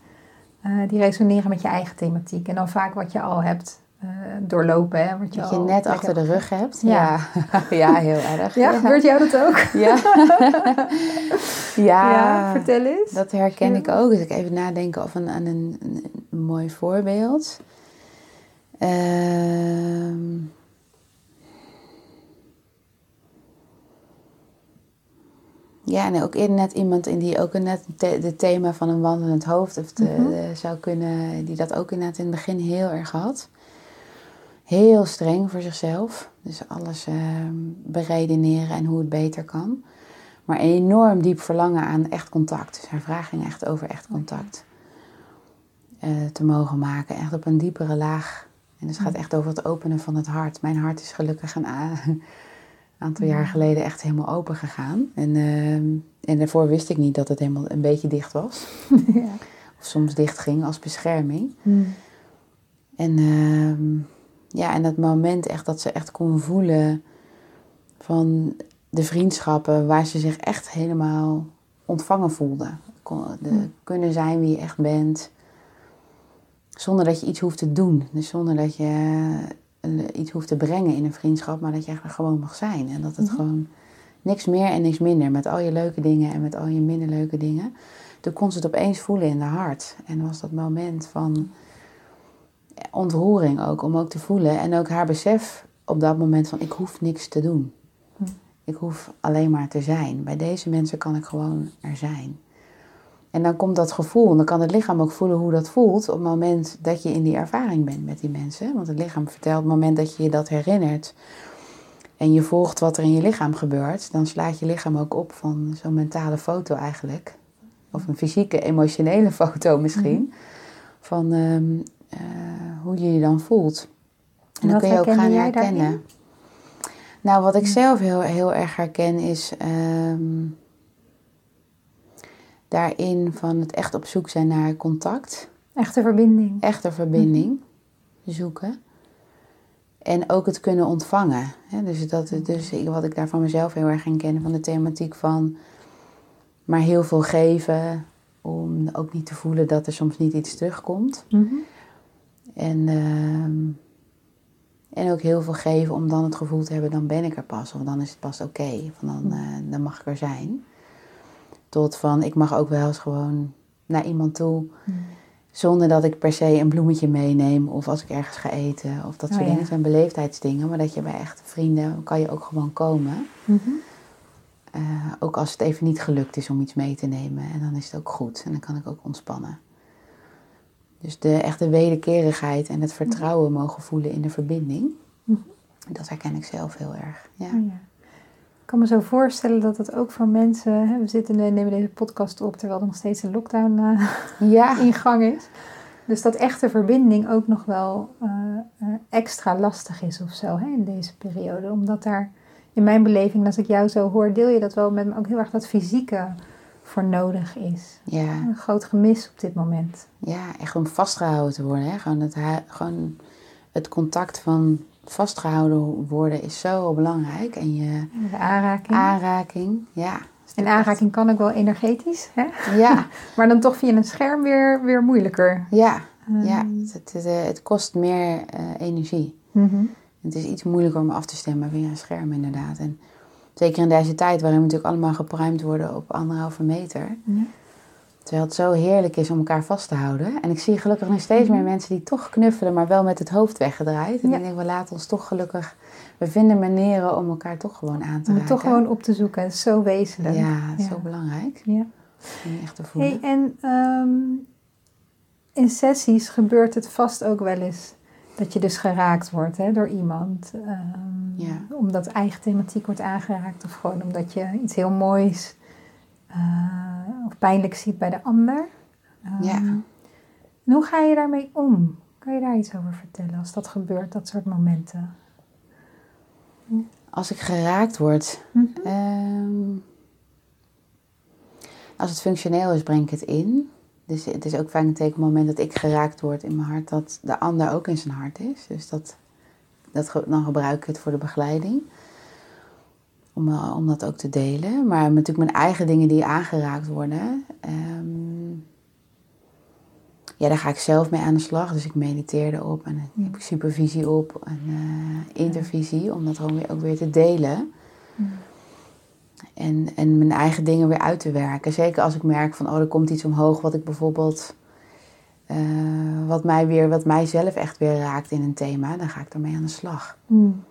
S2: eh, die resoneren met je eigen thematiek. En dan vaak wat je al hebt eh, doorlopen. Hè, wat je
S3: Dat je
S2: al
S3: net achter de rug hebt.
S2: Ja.
S3: Ja, *laughs* ja heel erg.
S2: Ja, gebeurt jou dat ook? *laughs*
S3: Ja. *laughs* ja.
S2: Ja, vertel eens.
S3: Dat herken ik ook. Dus ik even nadenken of een, aan een, een, een mooi voorbeeld. Ehm. Ja, en ook net iemand in die ook net het the, thema van een wandelend hoofd of
S2: Mhm.
S3: eh, zou kunnen, die dat ook inderdaad in het begin heel erg had. Heel streng voor zichzelf. Dus alles ehm, beredeneren en hoe het beter kan. Maar enorm diep verlangen aan echt contact. Dus haar vraag ging echt over echt contact. eh, te mogen maken. Echt op een diepere laag. En het gaat echt over het openen van het hart. Mijn hart is gelukkig een aantal jaar geleden echt helemaal open gegaan. En, ehm, en daarvoor wist ik niet dat het helemaal een beetje dicht was. *laughs*
S2: ja.
S3: Of soms dicht ging als bescherming.
S2: Hmm.
S3: En ehm, ja, en dat moment echt dat ze echt kon voelen van de vriendschappen waar ze zich echt helemaal ontvangen voelde. De,
S2: Hmm.
S3: Kunnen zijn wie je echt bent. Zonder dat je iets hoeft te doen. Dus zonder dat je eh, iets hoeft te brengen in een vriendschap, maar dat je eigenlijk gewoon mag zijn. En dat het
S2: Mhm.
S3: gewoon niks meer en niks minder. Met al je leuke dingen en met al je minder leuke dingen. Toen kon ze het opeens voelen in haar hart. En was dat moment van ontroering ook, om ook te voelen. En ook haar besef op dat moment van ik hoef niks te doen.
S2: Hm.
S3: Ik hoef alleen maar te zijn. Bij deze mensen kan ik gewoon er zijn. En dan komt dat gevoel, en dan kan het lichaam ook voelen hoe dat voelt op het moment dat je in die ervaring bent met die mensen. Want het lichaam vertelt op het moment dat je je dat herinnert en je volgt wat er in je lichaam gebeurt, dan slaat je lichaam ook op van zo'n mentale foto eigenlijk. Of een fysieke, emotionele *laughs* foto misschien. Van ehm, eh, hoe je je dan voelt. En dan
S2: wat
S3: kun je ook gaan herkennen.
S2: daarin?
S3: Nou, wat ik zelf heel, heel erg herken is ehm, daarin van het echt op zoek zijn naar contact.
S2: Echte verbinding.
S3: Echte verbinding zoeken. En ook het kunnen ontvangen. Dus, dat, dus wat ik daar van mezelf heel erg in ken, van de thematiek van maar heel veel geven. Om ook niet te voelen dat er soms niet iets terugkomt.
S2: Mhm.
S3: En, ehm, en ook heel veel geven om dan het gevoel te hebben, dan ben ik er pas. Of dan is het pas oké. Van dan, eh, dan mag ik er zijn. Tot van, ik mag ook wel eens gewoon naar iemand toe. Zonder dat ik per se een bloemetje meeneem. Of als ik ergens ga eten. Of dat
S2: Oh,
S3: soort dingen. Zijn beleefdheidsdingen. Maar dat je bij echte vrienden, kan je ook gewoon komen.
S2: Mhm.
S3: Eh, ook als het even niet gelukt is om iets mee te nemen. En dan is het ook goed. En dan kan ik ook ontspannen. Dus de echte wederkerigheid en het vertrouwen mogen voelen in de verbinding.
S2: Mhm.
S3: Dat herken ik zelf heel erg. Ja.
S2: Oh ja. Ik kan me zo voorstellen dat het ook voor mensen... Hè, we zitten, we nemen deze podcast op terwijl er nog steeds een lockdown eh, *laughs*
S3: Ja. *laughs*
S2: in gang is. Dus dat echte verbinding ook nog wel eh, eh, extra lastig is of zo hè, in deze periode. Omdat daar, in mijn beleving, als ik jou zo hoor, deel je dat wel met me ook heel erg dat fysieke voor nodig is.
S3: Ja.
S2: Een groot gemis op dit moment.
S3: ja, echt om vastgehouden te worden. Hè? Gewoon, het, gewoon het contact van vastgehouden worden is zo belangrijk. En je
S2: De aanraking.
S3: aanraking. Ja.
S2: en aanraking kan ook wel energetisch, hè?
S3: Ja, *laughs*
S2: maar dan toch via een scherm weer, weer moeilijker.
S3: ja,
S2: Ehm,
S3: ja. Het, het, het, eh, het kost meer eh, energie.
S2: mhm.
S3: Het is iets moeilijker om af te stemmen via een scherm inderdaad. En zeker in deze tijd waarin we natuurlijk allemaal gepruimd worden op anderhalve meter.
S2: Ja.
S3: Terwijl het zo heerlijk is om elkaar vast te houden. En ik zie gelukkig nog steeds meer mensen die toch knuffelen, maar wel met het hoofd weggedraaid. En
S2: Ja.
S3: ik denk, we laten ons toch gelukkig... We vinden manieren om elkaar toch gewoon aan te
S2: Om
S3: raken.
S2: toch gewoon op te zoeken. Het is zo wezenlijk.
S3: Ja, zo belangrijk.
S2: Ja.
S3: Om echt te voelen.
S2: Hey, en ehm, in sessies gebeurt het vast ook wel eens dat je dus geraakt wordt hè, door iemand.
S3: Ja.
S2: Omdat eigen thematiek wordt aangeraakt of gewoon omdat je iets heel moois eh, of pijnlijk ziet bij de ander. Ehm,
S3: Ja.
S2: En hoe ga je daarmee om? Kan je daar iets over vertellen als dat gebeurt, dat soort momenten?
S3: Als ik geraakt word,
S2: Mhm.
S3: Ehm, als het functioneel is, breng ik het in. Dus het is ook vaak een teken op het moment dat ik geraakt word in mijn hart, dat de ander ook in zijn hart is. Dus dat, dat, dan gebruik ik het voor de begeleiding. Om, eh, om dat ook te delen. Maar natuurlijk mijn eigen dingen die aangeraakt worden. ehm, ja, daar ga ik zelf mee aan de slag. Dus ik mediteer erop en ik heb ik supervisie op en eh, intervisie. Om dat gewoon weer, ook weer te delen. En, en mijn eigen dingen weer uit te werken. Zeker als ik merk van, oh, er komt iets omhoog wat ik bijvoorbeeld... eh, wat mij weer, wat mijzelf echt weer raakt in een thema. Dan ga ik ermee aan de slag.
S2: Mm.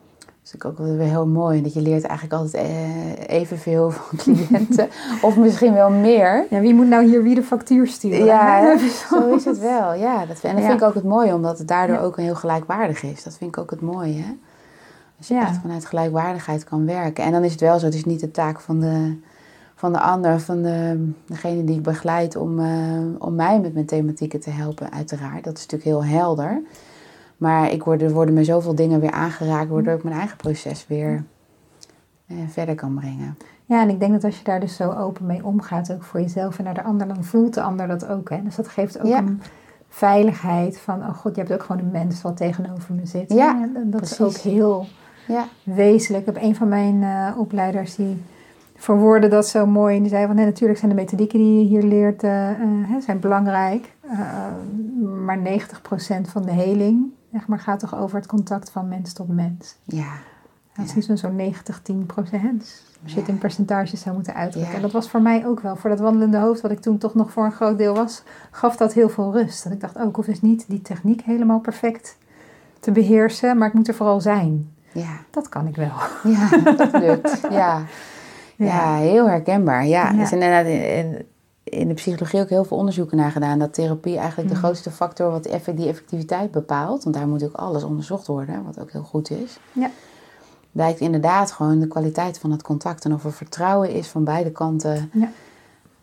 S3: Dat is ook wel weer heel mooi. Dat je leert eigenlijk altijd eh, evenveel *laughs* van cliënten. of misschien wel meer.
S2: Ja, wie moet nou hier wie de factuur sturen?
S3: Ja, *laughs* zo is het wel. Ja, dat, en dat
S2: Ja.
S3: vind ik ook het mooie, omdat het daardoor
S2: Ja.
S3: ook heel gelijkwaardig is. Dat vind ik ook het mooie. Hè? Als je
S2: Ja.
S3: echt vanuit gelijkwaardigheid kan werken. En dan is het wel zo, het is niet de taak van de, van de ander, van de, degene die ik begeleid, om, eh, om mij met mijn thematieken te helpen, uiteraard. Dat is natuurlijk heel helder. Maar ik word, er worden me zoveel dingen weer aangeraakt, waardoor ik mijn eigen proces weer eh, verder kan brengen.
S2: Ja, en ik denk dat als je daar dus zo open mee omgaat, ook voor jezelf en naar de ander, dan voelt de ander dat ook. Hè? Dus dat geeft ook
S3: Ja.
S2: een veiligheid van, oh god, je hebt ook gewoon een mens wat tegenover me zit.
S3: Ja?
S2: En dat is ook heel
S3: Ja,
S2: wezenlijk. Ik heb een van mijn eh, opleiders die verwoordde dat zo mooi. En die zei van, nee, natuurlijk zijn de methodieken die je hier leert, eh, eh, zijn belangrijk. Maar 90% van de heling, zeg maar, gaat toch over het contact van mens tot mens.
S3: ja,
S2: Dat is niet zo'n 90, 10 procent. Dus Als je het in percentages zou moeten uitdrukken.
S3: Ja.
S2: En dat was voor mij ook wel. Voor dat wandelende hoofd, wat ik toen toch nog voor een groot deel was, gaf dat heel veel rust. Dat ik dacht, oh, ik hoef dus niet die techniek helemaal perfect te beheersen, maar ik moet er vooral zijn.
S3: ja.
S2: Dat kan ik wel.
S3: Ja, dat lukt. Ja. *laughs* Ja, heel herkenbaar. Ja,
S2: Ja.
S3: is inderdaad in, de psychologie ook heel veel onderzoeken naar gedaan. Dat therapie eigenlijk de
S2: Mhm.
S3: grootste factor wat effe- die effectiviteit bepaalt. Want daar moet ook alles onderzocht worden, wat ook heel goed is.
S2: Ja.
S3: Blijkt inderdaad gewoon de kwaliteit van het contact. En of er vertrouwen is van beide kanten
S2: Ja.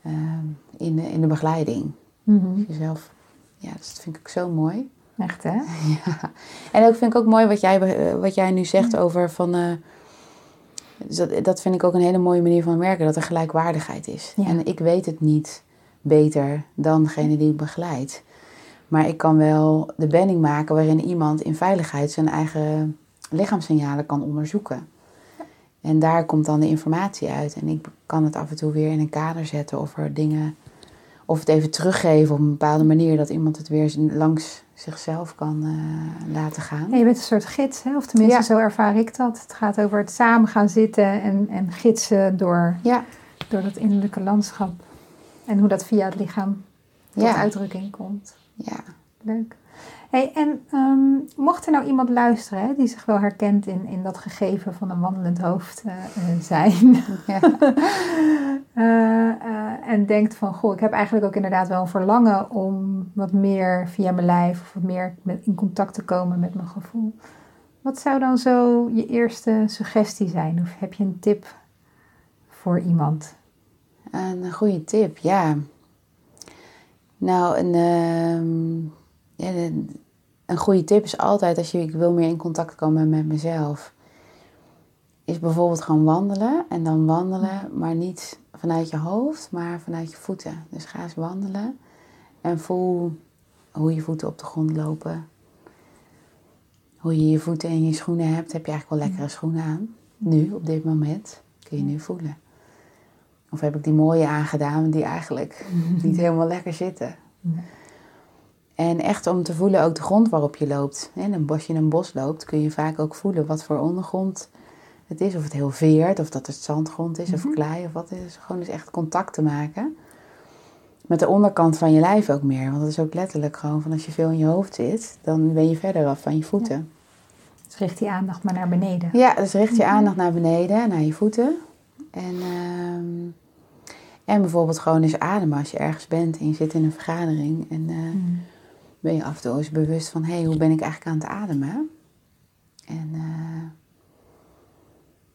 S3: ehm, in, de, in de begeleiding.
S2: Mhm.
S3: Jezelf. Ja, dus dat vind ik zo mooi.
S2: Echt, hè? *laughs*
S3: Ja. En ook vind ik ook mooi wat jij, wat jij nu zegt over van. eh, dus dat, dat vind ik ook een hele mooie manier van werken, dat er gelijkwaardigheid is.
S2: Ja.
S3: En ik weet het niet beter dan degene die ik begeleid. Maar ik kan wel de benning maken waarin iemand in veiligheid zijn eigen lichaamssignalen kan onderzoeken. En daar komt dan de informatie uit. En ik kan het af en toe weer in een kader zetten of er dingen. Of het even teruggeven op een bepaalde manier, dat iemand het weer langs zichzelf kan eh, laten gaan.
S2: Ja, je bent een soort gids, hè? of tenminste
S3: Ja.
S2: zo ervaar ik dat. Het gaat over het samen gaan zitten en, en gidsen door,
S3: Ja,
S2: door dat innerlijke landschap. En hoe dat via het lichaam tot uitdrukking komt.
S3: ja.
S2: Leuk. Hey, en ehm, mocht er nou iemand luisteren hè, die zich wel herkent in, in dat gegeven van een wandelend hoofd eh, eh, zijn. *laughs*
S3: ja. *laughs*
S2: Eh, en denkt van, goh, ik heb eigenlijk ook inderdaad wel een verlangen om wat meer via mijn lijf of wat meer met, in contact te komen met mijn gevoel. Wat zou dan zo je eerste suggestie zijn? Of heb je een tip voor iemand?
S3: Een goede tip, ja. Nou, een, ehm, ja, een, goede tip is altijd als je ik wil meer in contact komen met mezelf. Is bijvoorbeeld gewoon wandelen. En dan wandelen, maar niet vanuit je hoofd, maar vanuit je voeten. Dus ga eens wandelen en voel hoe je voeten op de grond lopen. Hoe je je voeten in je schoenen hebt. Heb je eigenlijk wel lekkere schoenen aan? Nu, op dit moment, kun je nu voelen. Of heb ik die mooie aangedaan die eigenlijk *laughs* niet helemaal lekker zitten. En echt om te voelen ook de grond waarop je loopt. En als je in een bos loopt, kun je vaak ook voelen wat voor ondergrond het is. Of het heel veert, of dat het zandgrond is, of klei, of wat het is. Gewoon dus echt contact te maken. Met de onderkant van je lijf ook meer. Want dat is ook letterlijk gewoon van als je veel in je hoofd zit, dan ben je verder af van je voeten.
S2: Dus richt die aandacht maar naar beneden.
S3: Ja, dus richt je aandacht naar beneden, naar je voeten. En, ehm, en bijvoorbeeld gewoon eens ademen als je ergens bent en je zit in een vergadering. En eh,
S2: Mm.
S3: Ben je af en toe eens bewust van, hé, hey, hoe ben ik eigenlijk aan het ademen? En uh,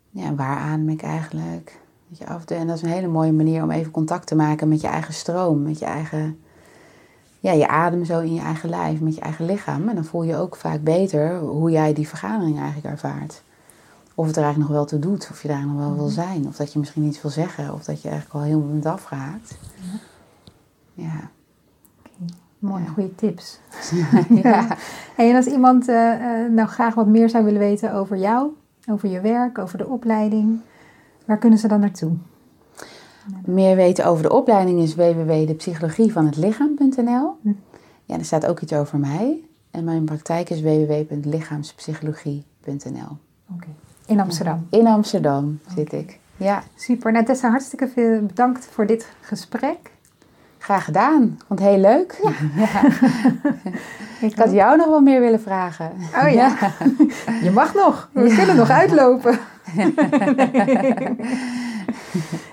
S3: ja, waar adem ik eigenlijk? Je, af en, toe, en dat is een hele mooie manier om even contact te maken met je eigen stroom, met je eigen, ja, je adem zo in je eigen lijf, met je eigen lichaam. En dan voel je ook vaak beter hoe jij die vergadering eigenlijk ervaart. Of het er eigenlijk nog wel toe doet, of je daar nog wel wil zijn, of dat je misschien iets wil zeggen, of dat je eigenlijk al helemaal bent afgehaakt. Ja. Ja.
S2: goede tips. ja. *laughs* En als iemand uh, nou graag wat meer zou willen weten over jou, over je werk, over de opleiding, waar kunnen ze dan naartoe?
S3: Meer weten over de opleiding is www.depsychologievanhetlichaam.nl. Hm. Ja, er staat ook iets over mij. En mijn praktijk is www.lichaamspsychologie.nl.
S2: Oké. In Amsterdam?
S3: In Amsterdam zit ik. Ja.
S2: Super. Nou, Tessa, hartstikke veel bedankt voor dit gesprek.
S3: Graag gedaan. Want heel leuk. Ja. *laughs* ik, had jou nog wel meer willen vragen.
S2: Oh ja. *laughs* Je mag nog. We kunnen nog uitlopen. *laughs*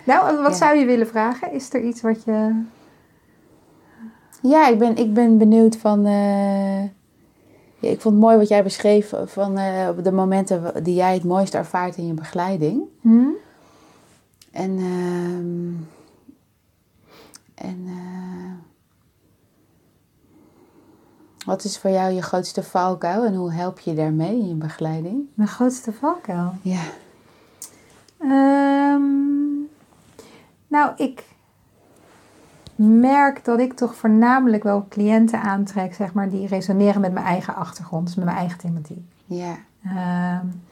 S2: nou, wat zou je willen vragen? Is er iets wat je...
S3: Ja, ik ben, ik ben benieuwd van... Uh... Ja, ik vond het mooi wat jij beschreef van uh, de momenten die jij het mooiste ervaart in je begeleiding. Hmm? En... Uh... En uh, wat is voor jou je grootste valkuil en hoe help je daarmee in je begeleiding?
S2: Mijn grootste valkuil?
S3: Ja.
S2: Um, nou, ik merk dat ik toch voornamelijk wel cliënten aantrek, zeg maar, die resoneren met mijn eigen achtergrond, dus met mijn eigen thematiek.
S3: Ja.
S2: Um,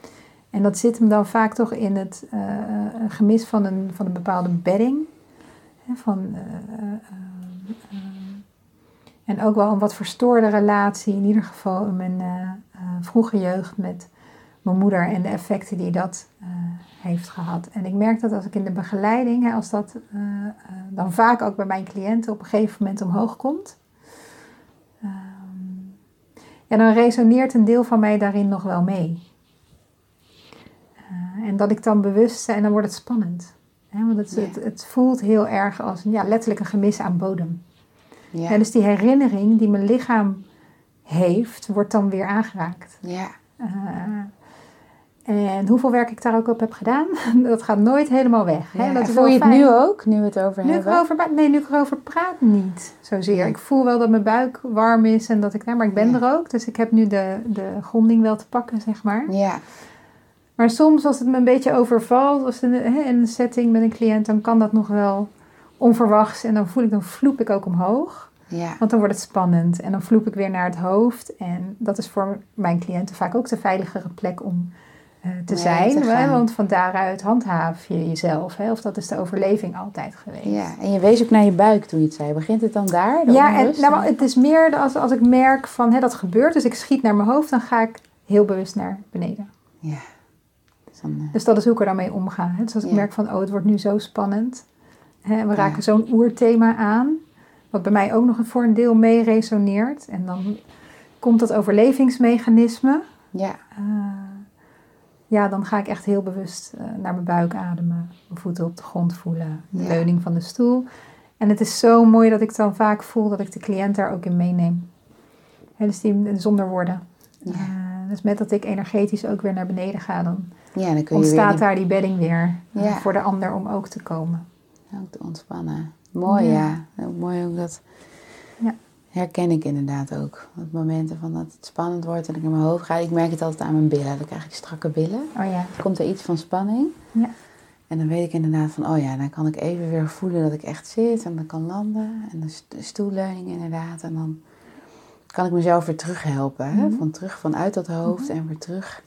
S2: en dat zit hem dan vaak toch in het uh, gemis van een, van een bepaalde bedding van, uh, uh, en ook wel een wat verstoorde relatie, in ieder geval in mijn vroege jeugd met mijn moeder en de effecten die dat heeft gehad. En ik merk dat als ik in de begeleiding, als dat dan vaak ook bij mijn cliënten op een gegeven moment omhoog komt, ehm, ja, dan resoneert een deel van mij daarin nog wel mee. en dat ik dan bewust en dan wordt het spannend want het, het, het, voelt heel erg als ja, letterlijk een gemis aan bodem. Ja. dus die herinnering die mijn lichaam heeft, wordt dan weer aangeraakt.
S3: Ja. Uh,
S2: en hoeveel werk ik daar ook op heb gedaan, *laughs* dat gaat nooit helemaal weg.
S3: Hè? Dat voel je het nu ook, nu we het over
S2: nu
S3: hebben?
S2: Ik erover, nee, nu ik erover praat niet zozeer. Ik voel wel dat mijn buik warm is en dat ik, maar ik ben er ook. Dus ik heb nu de, de gronding wel te pakken, zeg maar.
S3: Ja.
S2: Maar soms als het me een beetje overvalt, als in, in een setting met een cliënt, dan kan dat nog wel onverwachts. En dan voel ik, dan vloep ik ook omhoog.
S3: Ja.
S2: Want dan wordt het spannend. En dan vloep ik weer naar het hoofd. En dat is voor mijn cliënten vaak ook de veiligere plek om uh, te zijn. Te want van daaruit handhaaf je jezelf. Hè? Of dat is de overleving altijd geweest.
S3: Ja, en je wees ook naar je buik toen je het zei. Begint het dan daar?
S2: Ja, en, nou, het is meer als, als ik merk van hè, dat gebeurt. Dus ik schiet naar mijn hoofd, dan ga ik heel bewust naar beneden.
S3: Ja.
S2: Eh, dus dat is hoe ik er dan mee omga. Dus als ik merk van, oh, het wordt nu zo spannend. Hè, we raken zo'n oerthema aan. Wat bij mij ook nog voor een deel mee resoneert. En dan komt dat overlevingsmechanisme.
S3: Ja.
S2: Uh, ja, dan ga ik echt heel bewust uh, naar mijn buik ademen. Mijn voeten op de grond voelen. De leuning van de stoel. En het is zo mooi dat ik dan vaak voel dat ik de cliënt daar ook in meeneem. Hè, dus die, zonder woorden. Ja. Uh, dus met dat ik energetisch ook weer naar beneden ga, dan
S3: ja, dan kun
S2: je ontstaat daar die bedding weer eh, voor de ander om ook te komen.
S3: Ook te ontspannen. Mooi, ja. ja. Mooi ook dat ja. herken ik inderdaad ook. Op momenten van dat het spannend wordt en ik in mijn hoofd ga. Ik merk het altijd aan mijn billen. Dan krijg ik strakke billen.
S2: Oh ja.
S3: Komt er iets van spanning.
S2: Ja.
S3: En dan weet ik inderdaad van, oh ja, dan kan ik even weer voelen dat ik echt zit en dan kan landen. En de stoelleuning inderdaad. En dan kan ik mezelf weer terug helpen. Hè? Mhm. Van terug vanuit dat hoofd mhm. en weer terug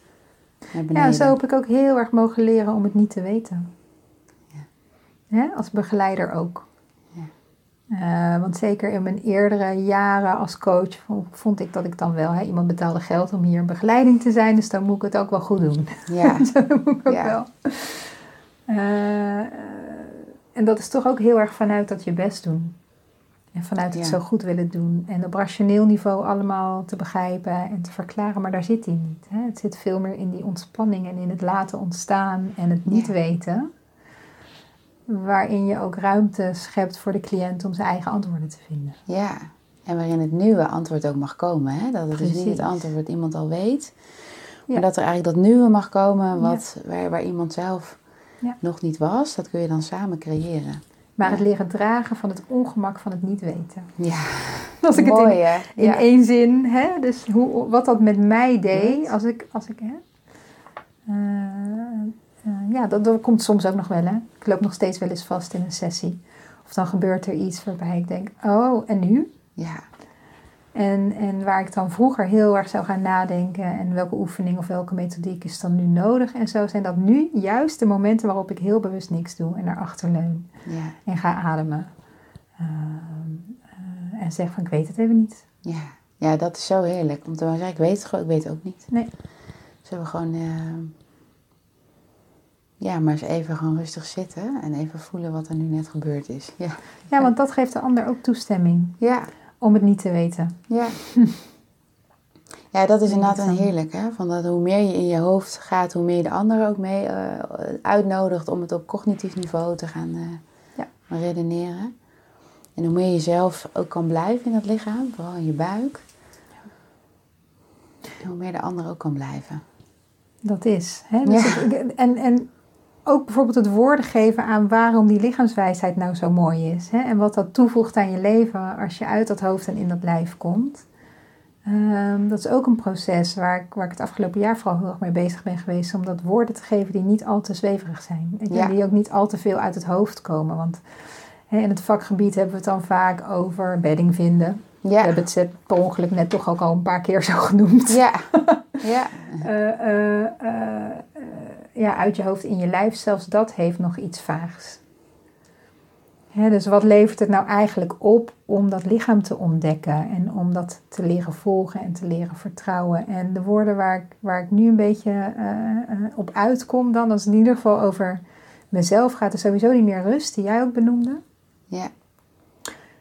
S2: ja, zo heb ik ook heel erg mogen leren om het niet te weten. Ja. Als begeleider ook.
S3: Ja.
S2: Uh, want zeker in mijn eerdere jaren als coach vond ik dat ik dan wel, hè, iemand betaalde geld om hier een begeleiding te zijn, dus dan moet ik het ook wel goed doen.
S3: Ja. *laughs*
S2: zo moet ik ook wel. Uh, en dat is toch ook heel erg vanuit dat je best doen. En vanuit het zo goed willen doen. En op rationeel niveau allemaal te begrijpen en te verklaren. Maar daar zit hij niet. Hè? Het zit veel meer in die ontspanning en in het laten ontstaan en het niet weten. Waarin je ook ruimte schept voor de cliënt om zijn eigen antwoorden te vinden.
S3: Ja, En waarin het nieuwe antwoord ook mag komen. Hè? Dat het dus niet het antwoord wat iemand al weet.
S2: Ja.
S3: Maar dat er eigenlijk dat nieuwe mag komen wat, waar, waar iemand zelf
S2: Ja.
S3: nog niet was. Dat kun je dan samen creëren.
S2: Maar het leren dragen van het ongemak van het niet weten.
S3: Ja, *laughs*
S2: Als ik het
S3: mooi
S2: in,
S3: hè?
S2: in
S3: ja.
S2: één zin, hè? dus hoe, wat dat met mij deed, als ik, als ik hè? Eh, ja, dat, dat komt soms ook nog wel. Hè? Ik loop nog steeds wel eens vast in een sessie. Of dan gebeurt er iets waarbij ik denk, oh, en nu?
S3: ja,
S2: En, en waar ik dan vroeger heel erg zou gaan nadenken en welke oefening of welke methodiek is dan nu nodig en zo, zijn dat nu juist de momenten waarop ik heel bewust niks doe en naar achter leun
S3: ja,
S2: en ga ademen. Ehm, eh, en zeg van ik weet het even niet.
S3: ja. Ja, dat is zo heerlijk. Om te zeggen, ik weet het gewoon, ik weet het ook niet.
S2: Nee.
S3: Zullen we gewoon... eh, ja, maar eens even gewoon rustig zitten. En even voelen wat er nu net gebeurd is. Ja,
S2: Ja, want dat geeft de ander ook toestemming
S3: ja,
S2: om het niet te weten.
S3: ja. *laughs* Ja, dat is inderdaad een heerlijk. Hè? Van dat hoe meer je in je hoofd gaat, hoe meer je de ander ook mee eh, uitnodigt om het op cognitief niveau te gaan eh,
S2: Ja.
S3: redeneren. En hoe meer je zelf ook kan blijven in dat lichaam, vooral in je buik. Hoe meer de ander ook kan blijven.
S2: Dat is. Hè? Dus
S3: Ja.
S2: het- en, en ook bijvoorbeeld het woorden geven aan waarom die lichaamswijsheid nou zo mooi is. Hè? En wat dat toevoegt aan je leven als je uit dat hoofd en in dat lijf komt. Ehm, dat is ook een proces waar ik, waar ik het afgelopen jaar vooral heel erg mee bezig ben geweest. Om dat woorden te geven die niet al te zweverig zijn.
S3: Ja.
S2: Die ook niet al te veel uit het hoofd komen. Want hè, in het vakgebied hebben we het dan vaak over bedding vinden. We hebben het per ongeluk net toch ook al een paar keer zo genoemd.
S3: ja, *laughs* ja,
S2: eh, eh, eh, ja, uit je hoofd in je lijf, zelfs dat heeft nog iets vaags. Hè, dus wat levert het nou eigenlijk op om dat lichaam te ontdekken en om dat te leren volgen en te leren vertrouwen? En de woorden waar ik, waar ik nu een beetje eh, eh, op uitkom, dan als het in ieder geval over mezelf gaat, is sowieso die meer rust, die jij ook benoemde.
S3: ja,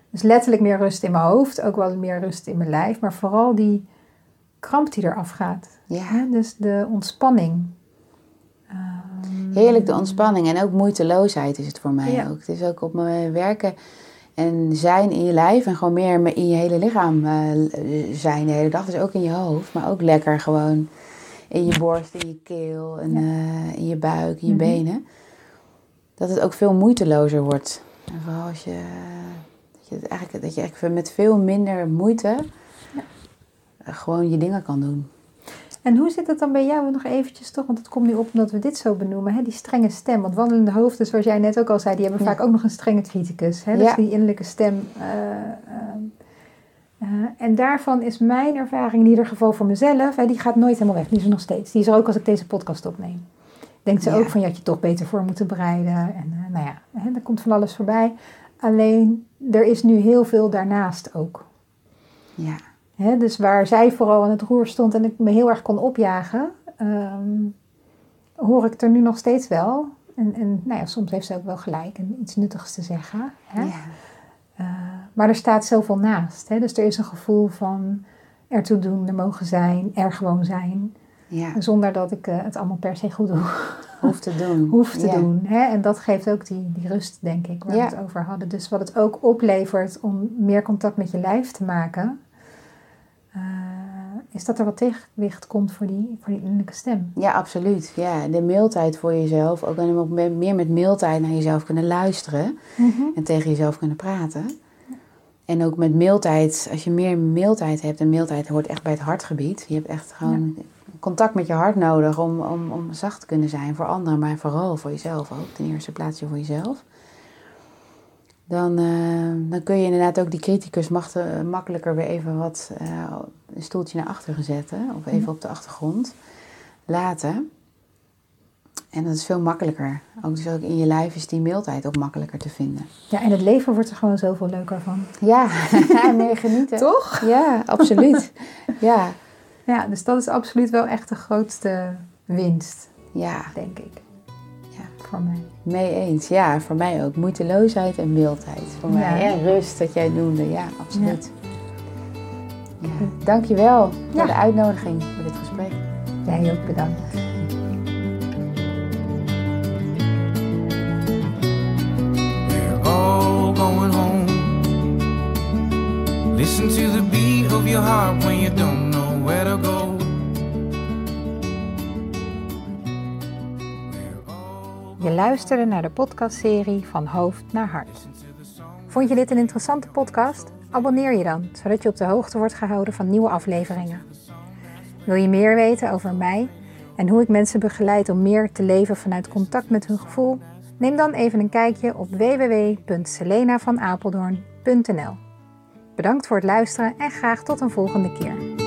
S2: Dus letterlijk meer rust in mijn hoofd, ook wel meer rust in mijn lijf, maar vooral die kramp die eraf gaat.
S3: ja.
S2: Hè, dus de ontspanning.
S3: Heerlijk de ontspanning en ook moeiteloosheid is het voor mij
S2: Ja.
S3: ook. Het is ook op mijn werken en zijn in je lijf en gewoon meer me- in je hele lichaam eh, zijn de hele dag. Dus ook in je hoofd, maar ook lekker gewoon in je borst, in je keel, en,
S2: Ja.
S3: eh, in je buik, in je
S2: Mhm.
S3: benen. Dat het ook veel moeitelozer wordt. En vooral als je, dat je, het eigenlijk, dat je eigenlijk met veel minder moeite eh, gewoon je dingen kan doen.
S2: En hoe zit het dan bij jou nog eventjes toch? Want het komt nu op omdat we dit zo benoemen, hè? die strenge stem. Want wandelende hoofden, zoals jij net ook al zei, die hebben
S3: Ja.
S2: vaak ook nog een strenge criticus. Hè? Dus
S3: Ja.
S2: die innerlijke stem. eh, eh, eh, en daarvan is mijn ervaring in ieder geval voor mezelf, hè, die gaat nooit helemaal weg. Die is er nog steeds. Die is er ook als ik deze podcast opneem. Denkt ze
S3: Ja.
S2: ook van, je had je toch beter voor moeten bereiden. En nou ja, hè, er komt van alles voorbij. Alleen, er is nu heel veel daarnaast ook.
S3: Ja,
S2: Hè, dus waar zij vooral aan het roer stond en ik me heel erg kon opjagen, ehm, hoor ik er nu nog steeds wel. En, en nou ja, soms heeft ze ook wel gelijk en iets nuttigs te zeggen. Hè?
S3: ja,
S2: Eh, maar er staat zoveel naast. Hè? Dus er is een gevoel van ertoe doen, er mogen zijn, er gewoon zijn.
S3: ja.
S2: Zonder dat ik eh, het allemaal per se goed doe,
S3: Hoeft te doen. *laughs*
S2: hoef te
S3: Ja.
S2: doen. Hè? En dat geeft ook die, die rust, denk ik, waar
S3: Ja.
S2: we het over hadden. Dus wat het ook oplevert om meer contact met je lijf te maken, eh, is dat er wat tegenwicht komt voor die, voor die innerlijke stem.
S3: Ja, absoluut. Ja, de mailtijd voor jezelf. Ook me- meer met mailtijd naar jezelf kunnen luisteren. En tegen jezelf kunnen praten. En ook met mailtijd, als je meer mailtijd hebt. En mailtijd hoort echt bij het hartgebied. Je hebt echt gewoon contact met je hart nodig om, om, om zacht te kunnen zijn voor anderen. Maar vooral voor jezelf ook. Ten eerste plaats je voor jezelf. Dan, eh, dan kun je inderdaad ook die criticus macht- makkelijker weer even wat eh, een stoeltje naar achteren zetten. Of even
S2: Mhm.
S3: op de achtergrond laten. En dat is veel makkelijker. Ook, dus ook in je lijf is die mailtijd ook makkelijker te vinden.
S2: Ja, en het leven wordt er gewoon zoveel leuker van.
S3: Ja, *laughs* *laughs* meer genieten.
S2: Toch?
S3: Ja, absoluut. Ja,
S2: Ja, dus dat is absoluut wel echt de grootste winst,
S3: ja,
S2: denk ik.
S3: Ja.
S2: Voor mij.
S3: mee eens. Ja, voor mij ook. Moeiteloosheid en mildheid. Voor
S2: Ja.
S3: mij. En rust, dat jij noemde. Ja, absoluut. Ja. Dankjewel voor
S2: Ja.
S3: de uitnodiging, voor dit gesprek.
S2: Jij ook bedankt. Je luisterde naar de podcastserie Van Hoofd naar Hart. Vond je dit een interessante podcast? Abonneer je dan, zodat je op de hoogte wordt gehouden van nieuwe afleveringen. Wil je meer weten over mij en hoe ik mensen begeleid om meer te leven vanuit contact met hun gevoel? Neem dan even een kijkje op www.selenavanapeldoorn.nl. Bedankt voor het luisteren en graag tot een volgende keer.